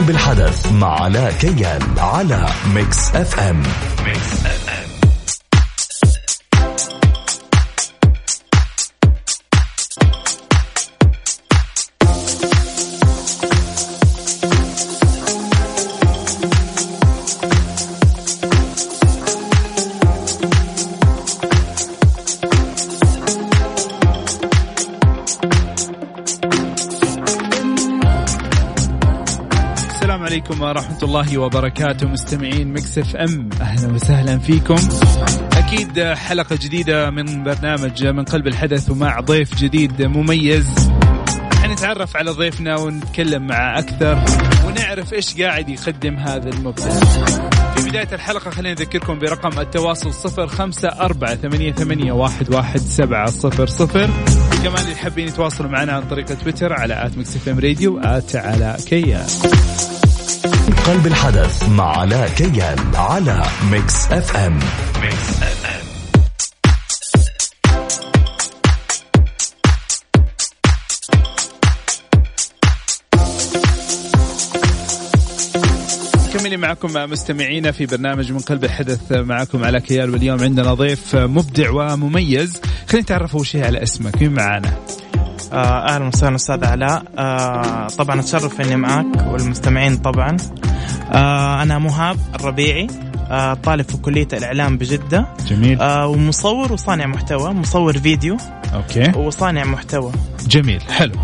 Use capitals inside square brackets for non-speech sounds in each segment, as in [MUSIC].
قلب الحدث مع علاء كيال على ميكس أف أم. ميكس أف أم. عليكم ورحمة الله وبركاته. مستمعين Mix FM أهلا وسهلا فيكم. أكيد حلقة جديدة من برنامج من قلب الحدث ومع ضيف جديد مميز. حنتعرف على ضيفنا ونتكلم معه أكثر ونعرف إيش قاعد يقدم هذا المبدع في بداية الحلقة خلينا نذكركم برقم التواصل صفر خمسة أربعة ثمانية, ثمانية واحد, واحد سبعة صفر صفر. كمان اللي حابين يتواصلوا معنا عن طريق تويتر على at Mix FM Radio at علاء كيال. قلب الحدث مع علاء كيال على Mix FM. Mix FM مكملين معكم مستمعينا في برنامج من قلب الحدث معكم علاء كيال واليوم عندنا ضيف مبدع ومميز. خلينا نتعرف أول شيء على اسمك. مين معانا؟ أهلا وسهلا أستاذ علاء. آه طبعا أتشرف إني معك والمستمعين طبعا. آه أنا مهاب الربيعي آه طالب في كلية الإعلام بجدة. جميل. آه ومصور وصانع محتوى مصور فيديو. أوكي. وصانع محتوى. جميل حلو.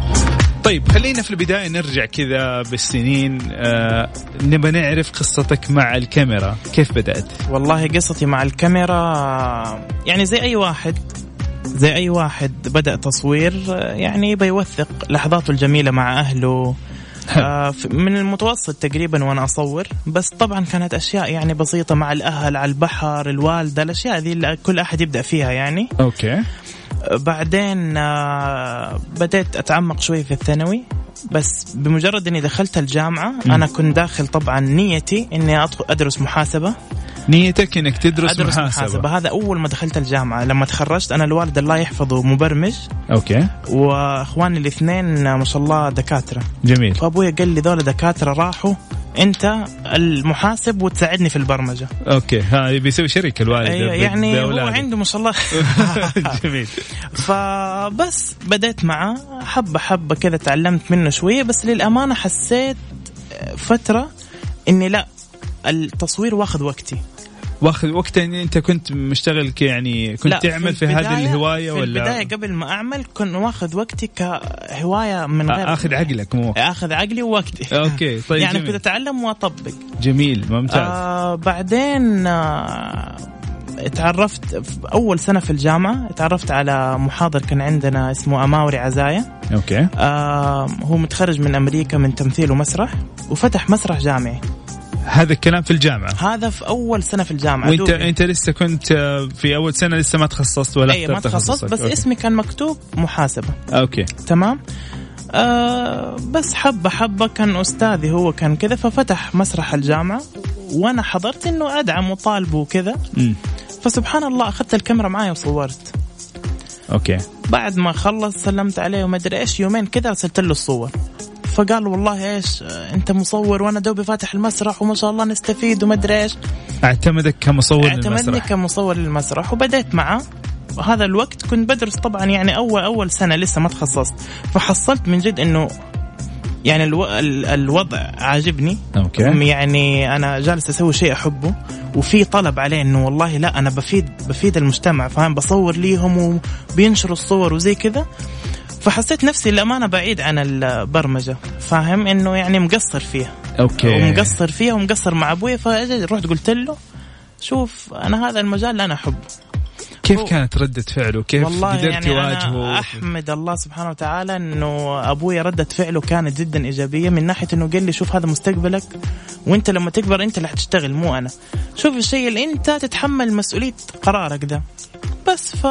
طيب خلينا في البداية نرجع كذا بالسنين. آه نبى نعرف قصتك مع الكاميرا. كيف بدأت؟ والله قصتي مع الكاميرا يعني زي أي واحد زي أي واحد بدأ تصوير يعني بيوثق لحظاته الجميلة مع أهله. آه من المتوسط تقريبا وأنا أصور. بس طبعا كانت أشياء يعني بسيطة مع الأهل على البحر الوالدة الأشياء ذي اللي كل أحد يبدأ فيها يعني. أوكي. بعدين آه بديت أتعمق شوي في الثانوي. بس بمجرد إني دخلت الجامعة م. أنا كنت داخل طبعا نيتي إني أدرس محاسبة. نيتك إنك تدرس أدرس محاسبة. محاسبة. هذا أول ما دخلت الجامعة. لما تخرجت أنا الوالد الله يحفظه مبرمج. okay. وأخواني الاثنين ما شاء الله دكاترة. جميل. فابويا قال لي ذولا دكاترة راحوا. أنت المحاسب وتساعدني في البرمجة. okay. ها بيسوي شركه الوالد أيوة يعني هو عنده ما شاء الله. [LAUGHS] جميل. فبس بديت معه. حبة حبة كذا تعلمت منه شوية. بس للأمانة حسيت فترة إني لا التصوير واخذ وقتي. واخذ وقت أنت كنت مشتغل يعني كنت تعمل في, في هذه الهواية في ولا؟ في البداية قبل ما أعمل كنت واخذ وقتي كهواية من غير آخذ عقلك مو؟ آخذ عقلي ووقتي. okay طيب [LAUGHS] يعني كنت أتعلم وأطبق. جميل ممتاز. آه بعدين آه تعرفت في أول سنة في الجامعة تعرفت على محاضر كان عندنا اسمه أماوري عزايا. okay. آه هو متخرج من أمريكا من تمثيل ومسرح وفتح مسرح جامعي. هذا الكلام في الجامعة. هذا في أول سنة في الجامعة وانت دوبي. أنت لسه كنت في أول سنة لسه ما تخصصت ولا اي ما تخصصت بس okay. اسمي كان مكتوب محاسبة. okay. تمام؟ آه بس حبة حبة كان أستاذي هو كان كذا ففتح مسرح الجامعة وأنا حضرت إنه أدعم وطالبه وكذا. فسبحان الله أخذت الكاميرا معي وصورت. okay. بعد ما خلص سلمت عليه وما أدري إيش يومين كذا ارسلت له الصور. فقال والله إيش أنت مصور وأنا دوبي فاتح المسرح وما شاء الله نستفيد وما أدري إيش. اعتمدك كمصور اعتمدني للمسرح. اعتمدني كمصور للمسرح وبديت معه. هذا الوقت كنت بدرس طبعا يعني أول أول سنة لسه ما تخصصت. فحصلت من جد إنه يعني ألو... الوضع عاجبني. أوكي. يعني أنا جالس أسوي شيء أحبه. وفي طلب عليه إنه والله لا أنا بفيد بفيد المجتمع فاهم؟ بصور ليهم وبينشروا الصور وزي كذا. فحسيت نفسي الامانه بعيد عن البرمجة فاهم؟ إنه يعني مقصر فيها. أوكي. ومقصر فيها ومقصر مع أبوي فرحت قلت له شوف أنا هذا المجال اللي أنا أحبه. كيف كانت ردة فعله؟ كيف والله قدرت يعني تواجهه؟ أنا أحمد الله سبحانه وتعالى أنه أبوي ردة فعله كانت جدا إيجابية من ناحية أنه قال لي شوف هذا مستقبلك وأنت لما تكبر أنت اللي حتشتغل مو أنا. شوف الشيء اللي أنت تتحمل مسؤولية قرارك ده. بس ف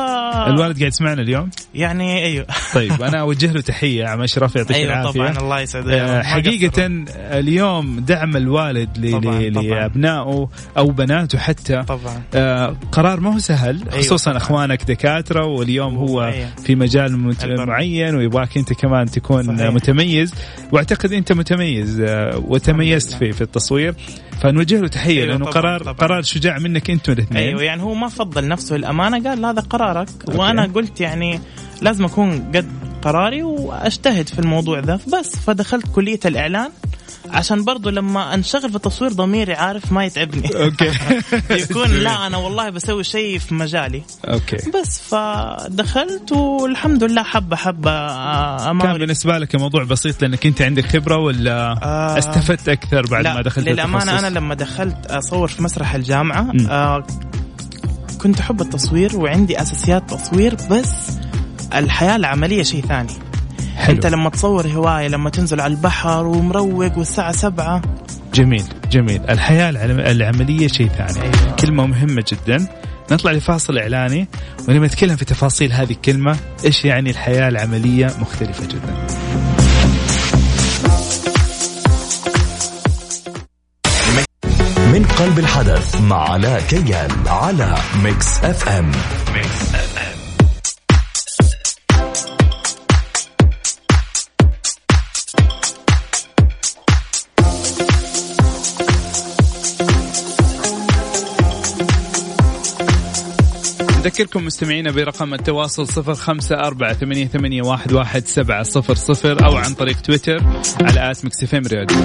الوالد قاعد يسمعنا اليوم يعني أيوه طيب أنا [LAUGHS] أوجه له تحية عم أشرف يعطيك أيوه العافية طبعا الله يسعدك آه، حقيقة اليوم دعم الوالد ل- طبعاً، ل- طبعاً. لأبنائه أو بناته حتى طبعا آه، قرار ما هو سهل أيوة خصوصا طبعاً. أخوانك دكاترة واليوم هو أيوة. في مجال مت-. معين ويبغاك أنت كمان تكون صحيح. متميز وأعتقد أنت متميز آه، وتميزت في في التصوير فنوجه له تحية أيوة لأنه طبعاً، قرار طبعاً. قرار شجاع منك أنتم الاثنين أيوه يعني هو ما فضل نفسه الامانه قال هذا قرارك. وأنا قلت يعني لازم أكون قد قراري وأجتهد في الموضوع ذا بس فدخلت كلية الإعلان. عشان برضو لما انشغل في التصوير ضميري عارف ما يتعبني. okay. [LAUGHS] يكون لا أنا والله بسوي شيء في مجالي. أوكي. بس فدخلت والحمد لله حبة حبة آه، كان امامي بالنسبة لك الموضوع بسيط لأنك أنت عندك خبرة ولا آه، استفدت أكثر بعد لا ما دخلت للأمانة؟ أنا لما دخلت أصور في مسرح الجامعة. آه كنت أحب التصوير وعندي أساسيات تصوير بس الحياة العملية شيء ثاني. حلو. انت لما تصور هواية لما تنزل على البحر ومروق والساعة سبعة. جميل جميل. الحياة العلم- العملية شيء ثاني. أيوة. كلمة مهمة جدا. نطلع لفاصل إعلاني ولما نتكلم في تفاصيل هذه الكلمة. إيش يعني الحياة العملية؟ مختلفة جدا. من قلب الحدث مع علاء كيال على Mix FM Mix F نذكركم مستمعينا برقم التواصل صفر خمسة أربعة ثمانية, ثمانية واحد, واحد سبعة صفر صفر أو عن طريق تويتر على آت مكسفم راديو.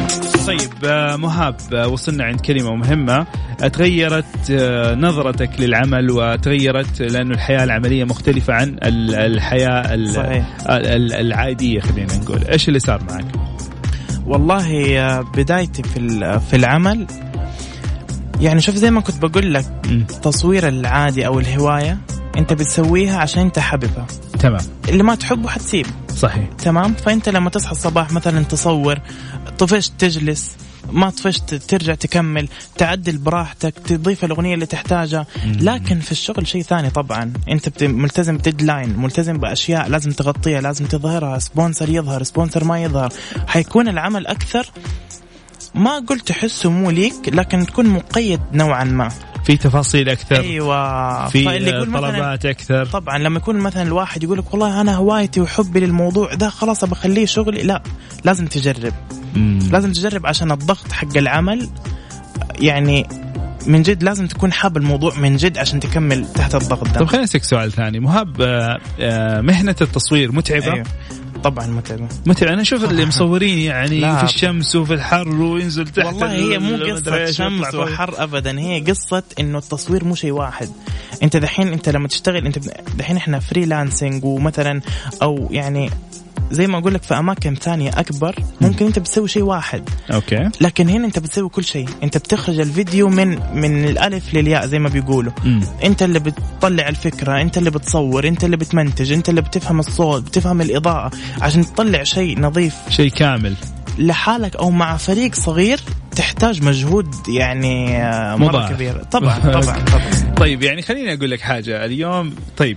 طيب آه، مهاب آه، وصلنا عند كلمة مهمة. آه، تغيرت نظرتك للعمل وتغيرت لأنه الحياة العملية مختلفة عن ال- الحياة ال- صحيح. ال- ال- العادية خلينا نقول. إيش اللي صار معك؟ والله بدايتي في في العمل يعني شوف زي ما كنت بقول لك. التصوير العادي أو الهواية أنت بتسويها عشان أنت حاببها تمام. اللي ما تحبه حتسيب. صحيح. تمام؟ فأنت لما تصحى الصباح مثلا تصور طفشت تجلس ما طفشت ترجع تكمل تعدل براحتك تضيف الأغنية اللي تحتاجها. لكن في الشغل شيء ثاني طبعا. أنت ملتزم ب deadline ملتزم بأشياء لازم تغطيها لازم تظهرها sponsor يظهر sponsor ما يظهر. حيكون العمل أكثر ما قلت تحسه مو ليك لكن تكون مقيد نوعا ما. في تفاصيل أكثر أيوه. في طلبات أكثر. طبعا لما يكون مثلا الواحد يقول لك والله أنا هوايتي وحبي للموضوع ده خلاص بخليه شغلي. لا لازم تجرب. مم. لازم تجرب عشان الضغط حق العمل. يعني من جد لازم تكون حاب الموضوع من جد عشان تكمل تحت الضغط ده. طب خليني أسألك سؤال ثاني. مهاب آه، آه، مهنة التصوير متعبة؟ أيوه. طبعا متعبة متعب أنا أشوف اللي [LAUGHS] مصورين يعني لا. في الشمس وفي الحر وينزل تحت والله هي مو قصة شمس. وحر ابدا هي قصة إنه التصوير مو شيء واحد أنت دحين أنت لما تشتغل أنت دحين إحنا freelancing ومثلا أو يعني زي ما أقول لك في أماكن ثانية أكبر ممكن أنت بتسوي شيء واحد. okay. لكن هنا أنت بتسوي كل شيء. أنت بتخرج الفيديو من من الألف للياء زي ما بيقولوا. مم. أنت اللي بتطلع الفكرة أنت اللي بتصور أنت اللي بتمنتج أنت اللي بتفهم الصوت بتفهم الإضاءة عشان تطلع شيء نظيف. شيء كامل. لحالك أو مع فريق صغير تحتاج مجهود يعني آه، مرة مضاعف. كبير. طبعا طبعا طبعا. [LAUGHS] طيب يعني خليني أقول لك حاجة اليوم. طيب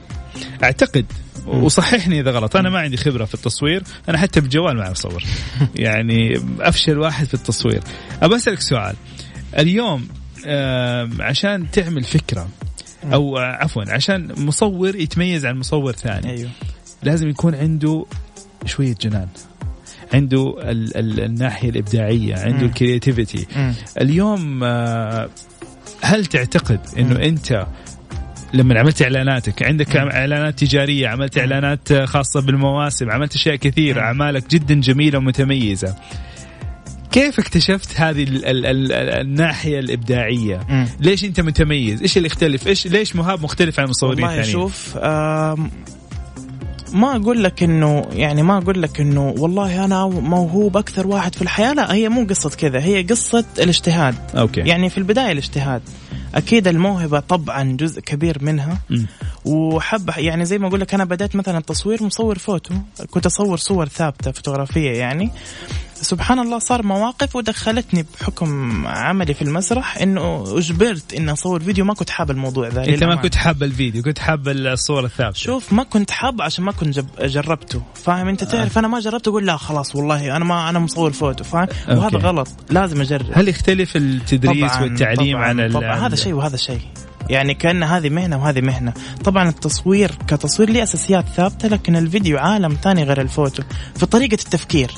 أعتقد وصححني إذا غلط. أنا ما عندي خبرة في التصوير. أنا حتى بالجوال ما أعرف أصور. [LAUGHS] يعني أفشل واحد في التصوير. ابى أسألك سؤال. اليوم عشان تعمل فكرة أو عفوا عشان مصور يتميز عن مصور ثاني أيوه. لازم يكون عنده شوية جنان. عنده ال ال الناحية الإبداعية عنده. الكرياتيفيتي. اليوم آه، هل تعتقد إنه. أنت لما عملت إعلاناتك. عندك إعلانات تجارية عملت إعلانات خاصة بالمواسم عملت أشياء كثيرة. أعمالك جدا جميلة ومتميزة. كيف اكتشفت هذه ال ال ال الناحية الإبداعية؟ مم. ليش أنت متميز؟ إيش اللي يختلف؟ إيش ليش مهاب مختلف عن المصورين والله الثانيين شوف آم، ما أقول لك انه يعني ما أقول لك إنه والله أنا موهوب أكثر واحد في الحياة. لا هي مو قصة كذا هي قصة الاجتهاد. أوكي. يعني في البداية الاجتهاد. أكيد الموهبة طبعا جزء كبير منها. وحب يعني زي ما أقول لك أنا بدأت مثلا التصوير مصور فوتو كنت أصور صور ثابتة فوتوغرافية يعني سبحان الله صار مواقف ودخلتني بحكم عملي في المسرح إنه أجبرت إني أصور فيديو. ما كنت حاب الموضوع ذا أنت ما. كنت حاب الفيديو كنت حاب الصورة الثابتة. شوف ما كنت حاب عشان ما كنت جربته فاهم؟ أنت تعرف أنا ما جربته أقول لا خلاص والله أنا ما أنا مصور فوتو فاهم؟ وهذا. غلط لازم أجرب. هل يختلف التدريس والتعليم طبعاً عن طبعا. هذا شيء وهذا شيء. يعني كأن هذه مهنة وهذه مهنة. طبعا التصوير كتصوير ليه أساسيات ثابتة لكن الفيديو عالم ثاني غير الفوتو. في طريقة التفكير.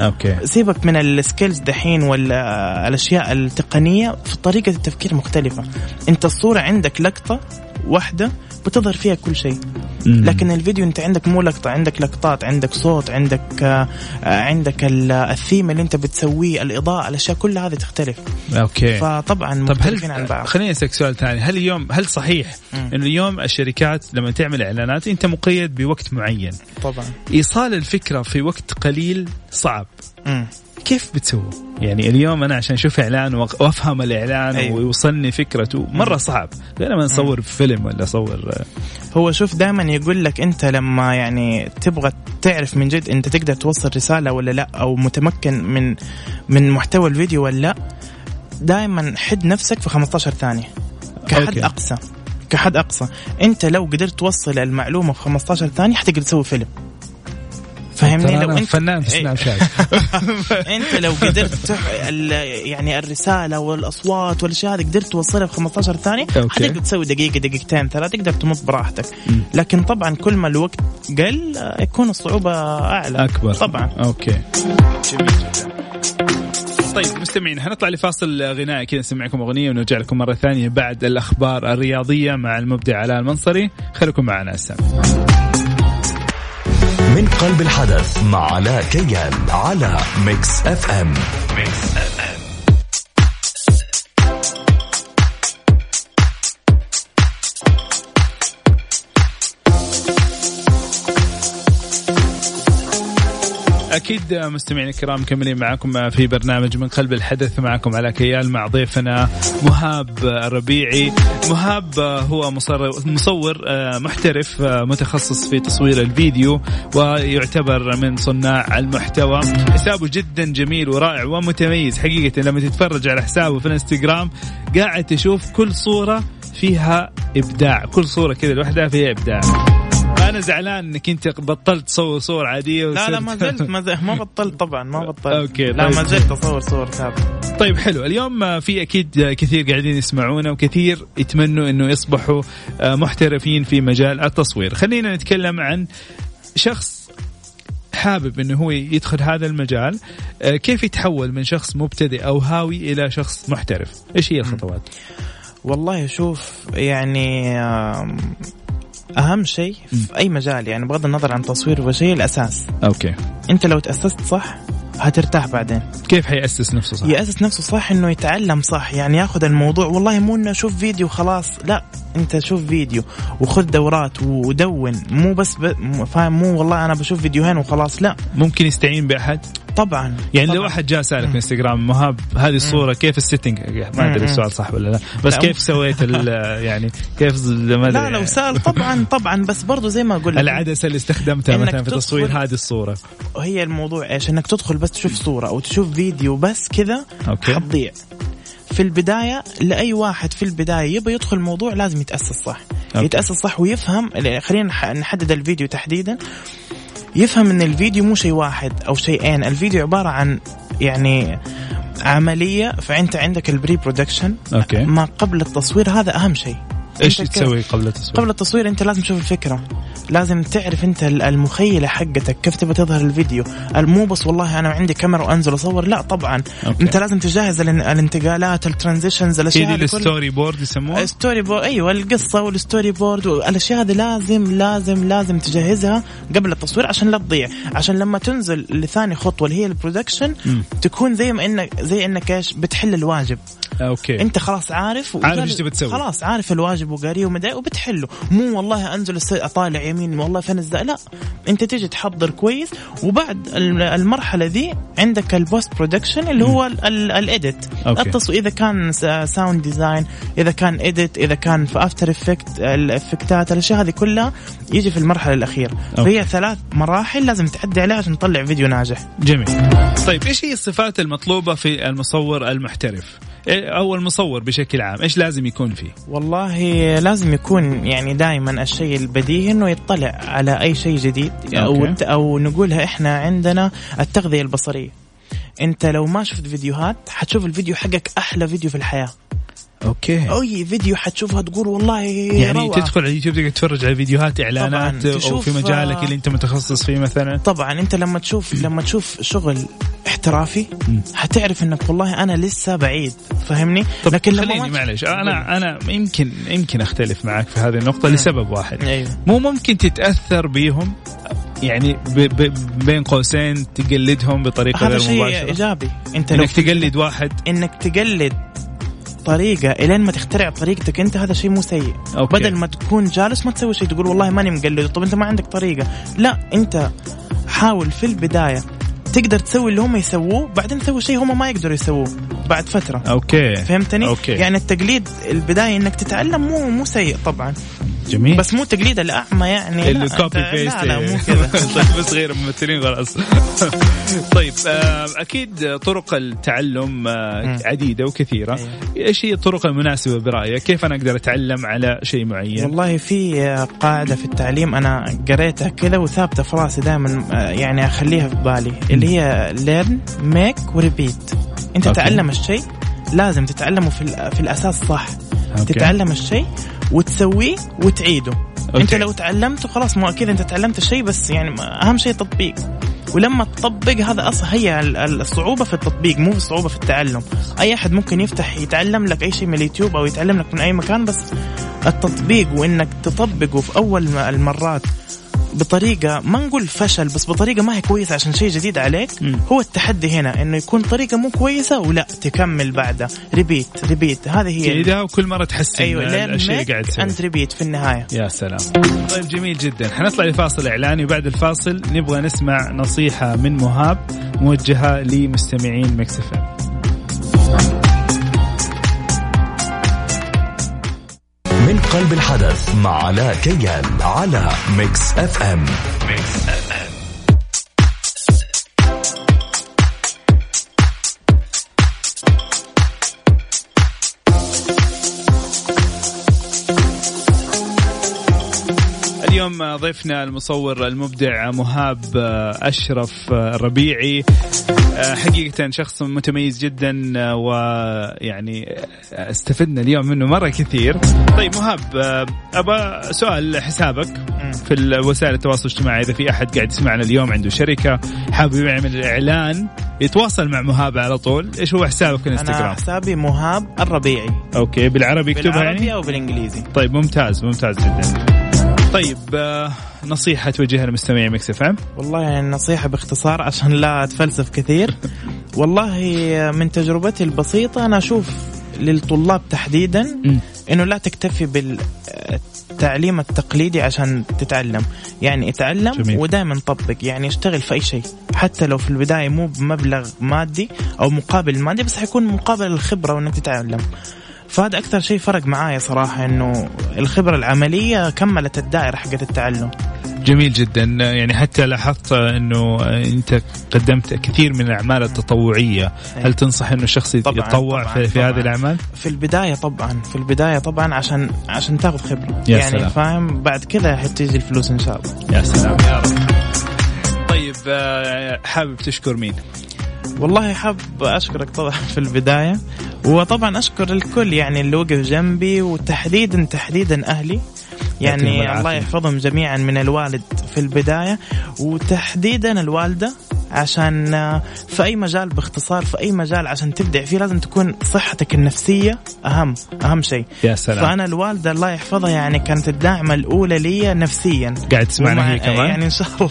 أوكي. سيبك من ال skills دحين والاشياء التقنية في طريقة التفكير مختلفة. أنت الصورة عندك لقطة واحدة بتظهر فيها كل شيء. لكن الفيديو انت عندك مو لقطة عندك لقطات عندك صوت عندك آه، آه، عندك ال- الثيم اللي انت بتسويه الإضاءة الأشياء كلها هذه تختلف. أوكي. فطبعا طب مختلفين عن هل بعض. خليني أسألك سؤال ثاني. هل اليوم هل صحيح. إنه اليوم الشركات لما تعمل إعلانات أنت مقيد بوقت معين؟ طبعا. إيصال الفكرة في وقت قليل صعب. مم. كيف بتسوي؟ يعني اليوم أنا عشان أشوف إعلان وأفهم الإعلان أيوة. ويوصلني فكرته مرة صعب غير لما نصور فيلم ولا أصور هو شوف دائما يقول لك أنت لما يعني تبغى تعرف من جد أنت تقدر توصل رسالة ولا لأ أو متمكن من من محتوى الفيديو ولا لأ دائما حد نفسك في 15 ثانية كحد. أوكي. أقصى كحد أقصى أنت لو قدرت توصل المعلومة في 15 ثانية حتقدر تسوي فيلم فاهمني لو انت فنان في إيه. سناب شات. [LAUGHS] أنت لو قدرت تح... ال... يعني الرسالة والأصوات والأشياء هذه قدرت توصلها في 15 ثانية. حتقدر تسوي دقيقة دقيقتين ثلاث تقدر تمط براحتك. لكن طبعا كل ما الوقت قل آه، يكون الصعوبة أعلى. أكبر. طبعا. أوكي. طيب مستمعين هنطلع لفاصل غنائي كذا نسمعكم أغنية ونرجع لكم مرة ثانية بعد الأخبار الرياضية مع المبدع علاء المنصري. خليكم معنا هسه من قلب الحدث مع علاء كيان على ميكس أف أم. ميكس أف أكيد مستمعينا الكرام مكملين معكم في برنامج من قلب الحدث معكم على كيال مع ضيفنا مهاب الربيعي. مهاب هو مصور, مصور محترف متخصص في تصوير الفيديو ويعتبر من صناع المحتوى. حسابه جدا جميل ورائع ومتميز. حقيقة لما تتفرج على حسابه في الانستغرام قاعد تشوف كل صورة فيها إبداع. كل صورة كذا لوحدها فيها إبداع. أنا زعلان إنك أنت بطلت تصور صور عادية لا لا ما زلت ما, زلت ما بطلت طبعا ما [LAUGHS] بطلت. أوكي، لا طيب. ما زلت أصور صور ثابتة. طيب حلو. اليوم في أكيد كثير قاعدين يسمعونا وكثير يتمنوا إنه يصبحوا محترفين في مجال التصوير. خلينا نتكلم عن شخص حابب إنه هو يدخل هذا المجال. كيف يتحول من شخص مبتدئ أو هاوي إلى شخص محترف؟ إيش هي الخطوات؟ والله شوف يعني أهم شيء في أي مجال يعني بغض النظر عن تصوير وشيء الأساس. أوكي. أنت لو تأسست صح هترتاح بعدين. كيف حيأسس نفسه صح؟ يأسس نفسه صح إنه يتعلم صح يعني ياخذ الموضوع. والله مو إنه شوف فيديو خلاص لا أنت شوف فيديو وخذ دورات ودون. مو بس ب... فاهم؟ مو والله أنا بشوف فيديوهين وخلاص لا. ممكن يستعين بأحد؟ طبعا. يعني طبعاً. لو واحد جاء سألك في إنستغرام مهاب هذه الصورة كيف ال setting؟ ما أدري. السؤال صح ولا لا. بس لا، كيف سويت [LAUGHS] يعني كيف ما لا لو سأل طبعا طبعا بس برضو زي ما أقول لك. العدسه اللي استخدمتها مثلا في تصوير هذه الصورة. هي الموضوع إيش؟ إنك تدخل بس تشوف صورة أو تشوف فيديو بس كذا. حتضيع. في البداية لأي واحد في البداية يبغى يدخل الموضوع لازم يتأسس صح. أوكي. يتأسس صح ويفهم خلينا نح- نحدد الفيديو تحديدا. يفهم إن الفيديو مو شيء واحد أو شيئين. الفيديو عبارة عن يعني عملية فأنت عندك ال pre-production ما قبل التصوير هذا أهم شيء. إيش تسوي قبل التصوير؟ قبل التصوير أنت لازم تشوف الفكرة لازم تعرف أنت المخيلة حقتك كيف تبغى تظهر الفيديو مو بس والله أنا عندي كاميرا وأنزل أصور لا طبعا أوكي. أنت لازم تجهز الان- الانتقالات ال transitions الأشياء دي هذه الستوري بورد يسموها؟ ستوري بورد أيوه القصة وال storyboard والأشياء هذه لازم لازم لازم تجهزها قبل التصوير عشان لا تضيع عشان لما تنزل لثاني خطوة اللي هي ال production. تكون زي ما انك زي إنك إيش بتحل الواجب أوكي أنت خلاص عارف عارف إيش تبي تسوي. خلاص عارف الواجب وقاريه ومدري وبتحله. مو والله أنزل أطالع يمين والله فين الزا لا أنت تيجي تحضر كويس وبعد ال- المرحلة ذي عندك ال post-production اللي هو ال edit. التصوير إذا كان sound design إذا كان edit إذا كان في After Effects الافكتات الأشياء هذه كلها يجي في المرحلة الأخيرة. أوكي. فهي ثلاث مراحل لازم تعدي عليها عشان تطلع فيديو ناجح. جميل. طيب إيش هي الصفات المطلوبة في المصور المحترف؟ أو المصور بشكل عام إيش لازم يكون فيه؟ والله لازم يكون يعني دائما الشيء البديهي إنه يطلع على أي شيء جديد أو أوكي. أو نقولها إحنا عندنا التغذية البصرية. أنت لو ما شفت فيديوهات حتشوف الفيديو حقك أحلى فيديو في الحياة. أوكي. اي فيديو حتشوفها تقول والله يعني روعة. تدخل على اليوتيوب تقدر تتفرج على فيديوهات إعلانات. أو في مجالك اللي أنت متخصص فيه مثلا. طبعا أنت لما تشوف لما تشوف شغل احترافي حتعرف إنك والله أنا لسه بعيد فاهمني طب لكن لما خليني معلش أنا أنا يمكن يمكن أختلف معك في هذه النقطة لسبب واحد. أيوه. مو ممكن تتأثر بيهم يعني ب ب بين قوسين تقلدهم بطريقة هذا غير شيء مباشرة؟ إيجابي. أنت لو إنك تقلد واحد. إنك تقلد طريقة إلين ما تخترع طريقتك أنت هذا شيء مو سيء أوكي. بدل ما تكون جالس ما تسوي شيء تقول والله ماني مقلد طب أنت ما عندك طريقة لا أنت حاول في البداية تقدر تسوي اللي هم يسووه بعدين تسوي شيء هم ما يقدروا يسووه بعد فترة أوكي فهمتني؟ أوكي. يعني التقليد البداية إنك تتعلم مو مو سيء طبعا جميل. بس مو تقليد الاعمى يعني اللي لا، copy paste لا لا مو [LAUGHS] كذا. طيب بس غير ممثلين خلاص. [LAUGHS] طيب آه، أكيد طرق التعلم آه،. عديدة وكثيرة. أيوة. إيش هي الطرق المناسبة برأيك؟ كيف أنا أقدر أتعلم على شيء معين؟ والله في قاعدة في التعليم أنا قريتها كذا وثابتة في راسي دائما يعني أخليها في بالي اللي هي learn make و repeat أنت أوكي. تتعلم الشيء لازم تتعلمه في, ال- في الأساس صح. أوكي. تتعلم الشيء وتسويه وتعيده أوكي. أنت لو تعلمته خلاص مو أكيد أنت تعلمت الشيء بس يعني أهم شيء التطبيق ولما تطبق هذا أصلا هي ال- ال- الصعوبة في التطبيق مو الصعوبه في التعلم أي أحد ممكن يفتح يتعلم لك أي شيء من اليوتيوب أو يتعلم لك من أي مكان بس التطبيق وإنك تطبقه في أول المرات بطريقة ما نقول فشل بس بطريقة ما هي كويسة عشان شيء جديد عليك مم. هو التحدي هنا إنه يكون طريقة مو كويسة ولا تكمل بعدها. repeat repeat هذه هي تعيدها وكل مرة تحسن أيوه الشيء اللي قاعد انت repeat في النهاية. يا سلام. طيب جميل جدا. حنطلع لفاصل إعلاني وبعد الفاصل نبغى نسمع نصيحة من مهاب موجهة لمستمعين مكس قلب الحدث مع علاء كيان على ميكس اف ام ميكس اف اليوم ضيفنا المصور المبدع مهاب أشرف الربيعي. حقيقة شخص متميز جدا ويعني استفدنا اليوم منه مرة كثير. طيب مهاب أبا سؤال حسابك في وسائل التواصل الاجتماعي. إذا في أحد قاعد يسمعنا اليوم عنده شركة حابب يعمل إعلان يتواصل مع مهاب على طول إيش هو حسابك في أنا الإنستغرام؟ حسابي مهاب الربيعي. أوكي بالعربي يكتبها بالعربي يعني أو بالإنجليزي. طيب ممتاز ممتاز جدا. طيب آه، نصيحة توجهها للمستمعين مكس إف إم. والله يعني النصيحة باختصار عشان لا أتفلسف كثير. [LAUGHS] والله من تجربتي البسيطة أنا أشوف للطلاب تحديدا إنه لا تكتفي بالتعليم التقليدي عشان تتعلم. يعني اتعلم جميل. ودائما طبق يعني اشتغل في أي شيء. حتى لو في البداية مو بمبلغ مادي أو مقابل مادي بس حيكون مقابل الخبرة وإنك تتعلم. فهذا أكثر شيء فرق معايا صراحة إنه الخبرة العملية كملت الدائرة حقت التعلم. جميل جدا. يعني حتى لاحظت إنه أنت قدمت كثير من الأعمال التطوعية. هل تنصح إنه الشخص يتطوع طبعاً، في, في. هذه الأعمال؟ في البداية طبعا في البداية طبعا عشان عشان تاخذ خبرة. يا يعني سلام. فاهم؟ بعد كذا حتيجي الفلوس إن شاء الله. يا سلام. يا رب طيب آه، حابب تشكر مين؟ والله حاب أشكرك طبعا [LAUGHS] في البداية. وطبعا أشكر الكل يعني اللي وقف جنبي وتحديدا تحديدا أهلي. يعني. الله يحفظهم جميعا من الوالد في البداية. وتحديدا الوالدة. عشان آه، في أي مجال باختصار في أي مجال عشان تبدع فيه لازم تكون صحتك النفسية أهم أهم شيء. يا سلام. فأنا الوالدة الله يحفظها يعني كانت الداعمة الأولى لي نفسيا. قاعد تسمعنا هي كمان؟ يعني إن شاء الله.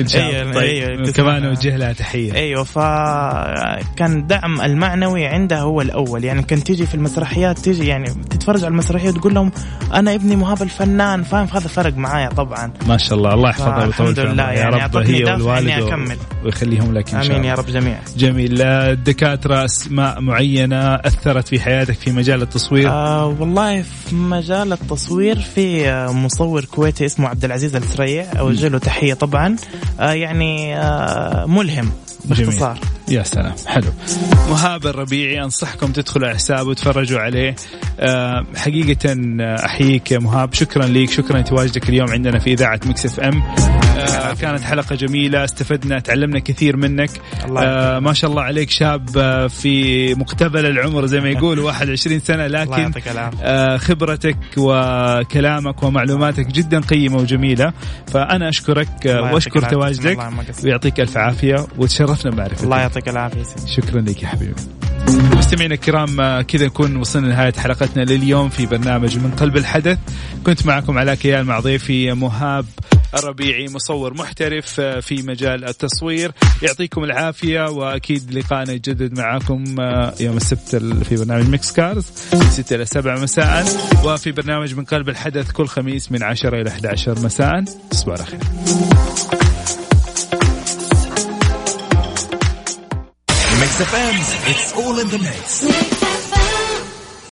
إن شاء الله. أيوة، طيب أيوة، كمان. نوجه لها تحية. أيوه فكان الدعم المعنوي عندها هو الأول. يعني كانت تيجي في المسرحيات تيجي يعني تتفرج على المسرحية وتقول لهم أنا ابني مهاب الفنان فاهم؟ هذا فرق معايا طبعا. ما شاء الله. الله يحفظها ويطول في لله. عمرها. يا يعني رب هي والوالد إني و- أكمل. ويخليهم لك إن شاء آمين يا رب جميعا. جميل. الدكاترة أسماء معينة أثرت في حياتك في مجال التصوير؟ آه والله في مجال التصوير في آه، مصور كويتي اسمه عبد العزيز السريع أوجه له تحية طبعا. آه يعني آه ملهم باختصار. يا سلام. حلو. مهاب الربيعي أنصحكم تدخلوا على حسابه وتفرجوا عليه. أه حقيقة آه، أحييك يا مهاب. شكرا لك شكرا لتواجدك اليوم عندنا في إذاعة مكس إف إم. أه كانت حلقة جميلة استفدنا تعلمنا كثير منك. الله أه ما شاء الله عليك شاب آه، في مقتبل العمر زي ما يقول [LAUGHS] 21 سنة الله لكن آه، خبرتك وكلامك ومعلوماتك جدا آه، الله وأشكر يعطيك العافية. تواجدك. ويعطيك ألف عافية. وتشرفنا بمعرفتك. الله يعطيك العافية سيدي. شكرا لك يا حبيبي. مستمعينا الكرام كذا نكون وصلنا لنهاية حلقتنا لليوم في برنامج من قلب الحدث. كنت معكم علاء كيال مع ضيفي مهاب الربيعي مصور محترف آه، في مجال التصوير. يعطيكم العافية وأكيد لقاءنا يتجدد معكم آه، يوم السبت ال- في برنامج ميكس كارز من 6 إلى 7 مساء. وفي برنامج من قلب الحدث كل خميس من 10 إلى 11 مساء. تصبحوا على خير Mix FM, it's all in the mix.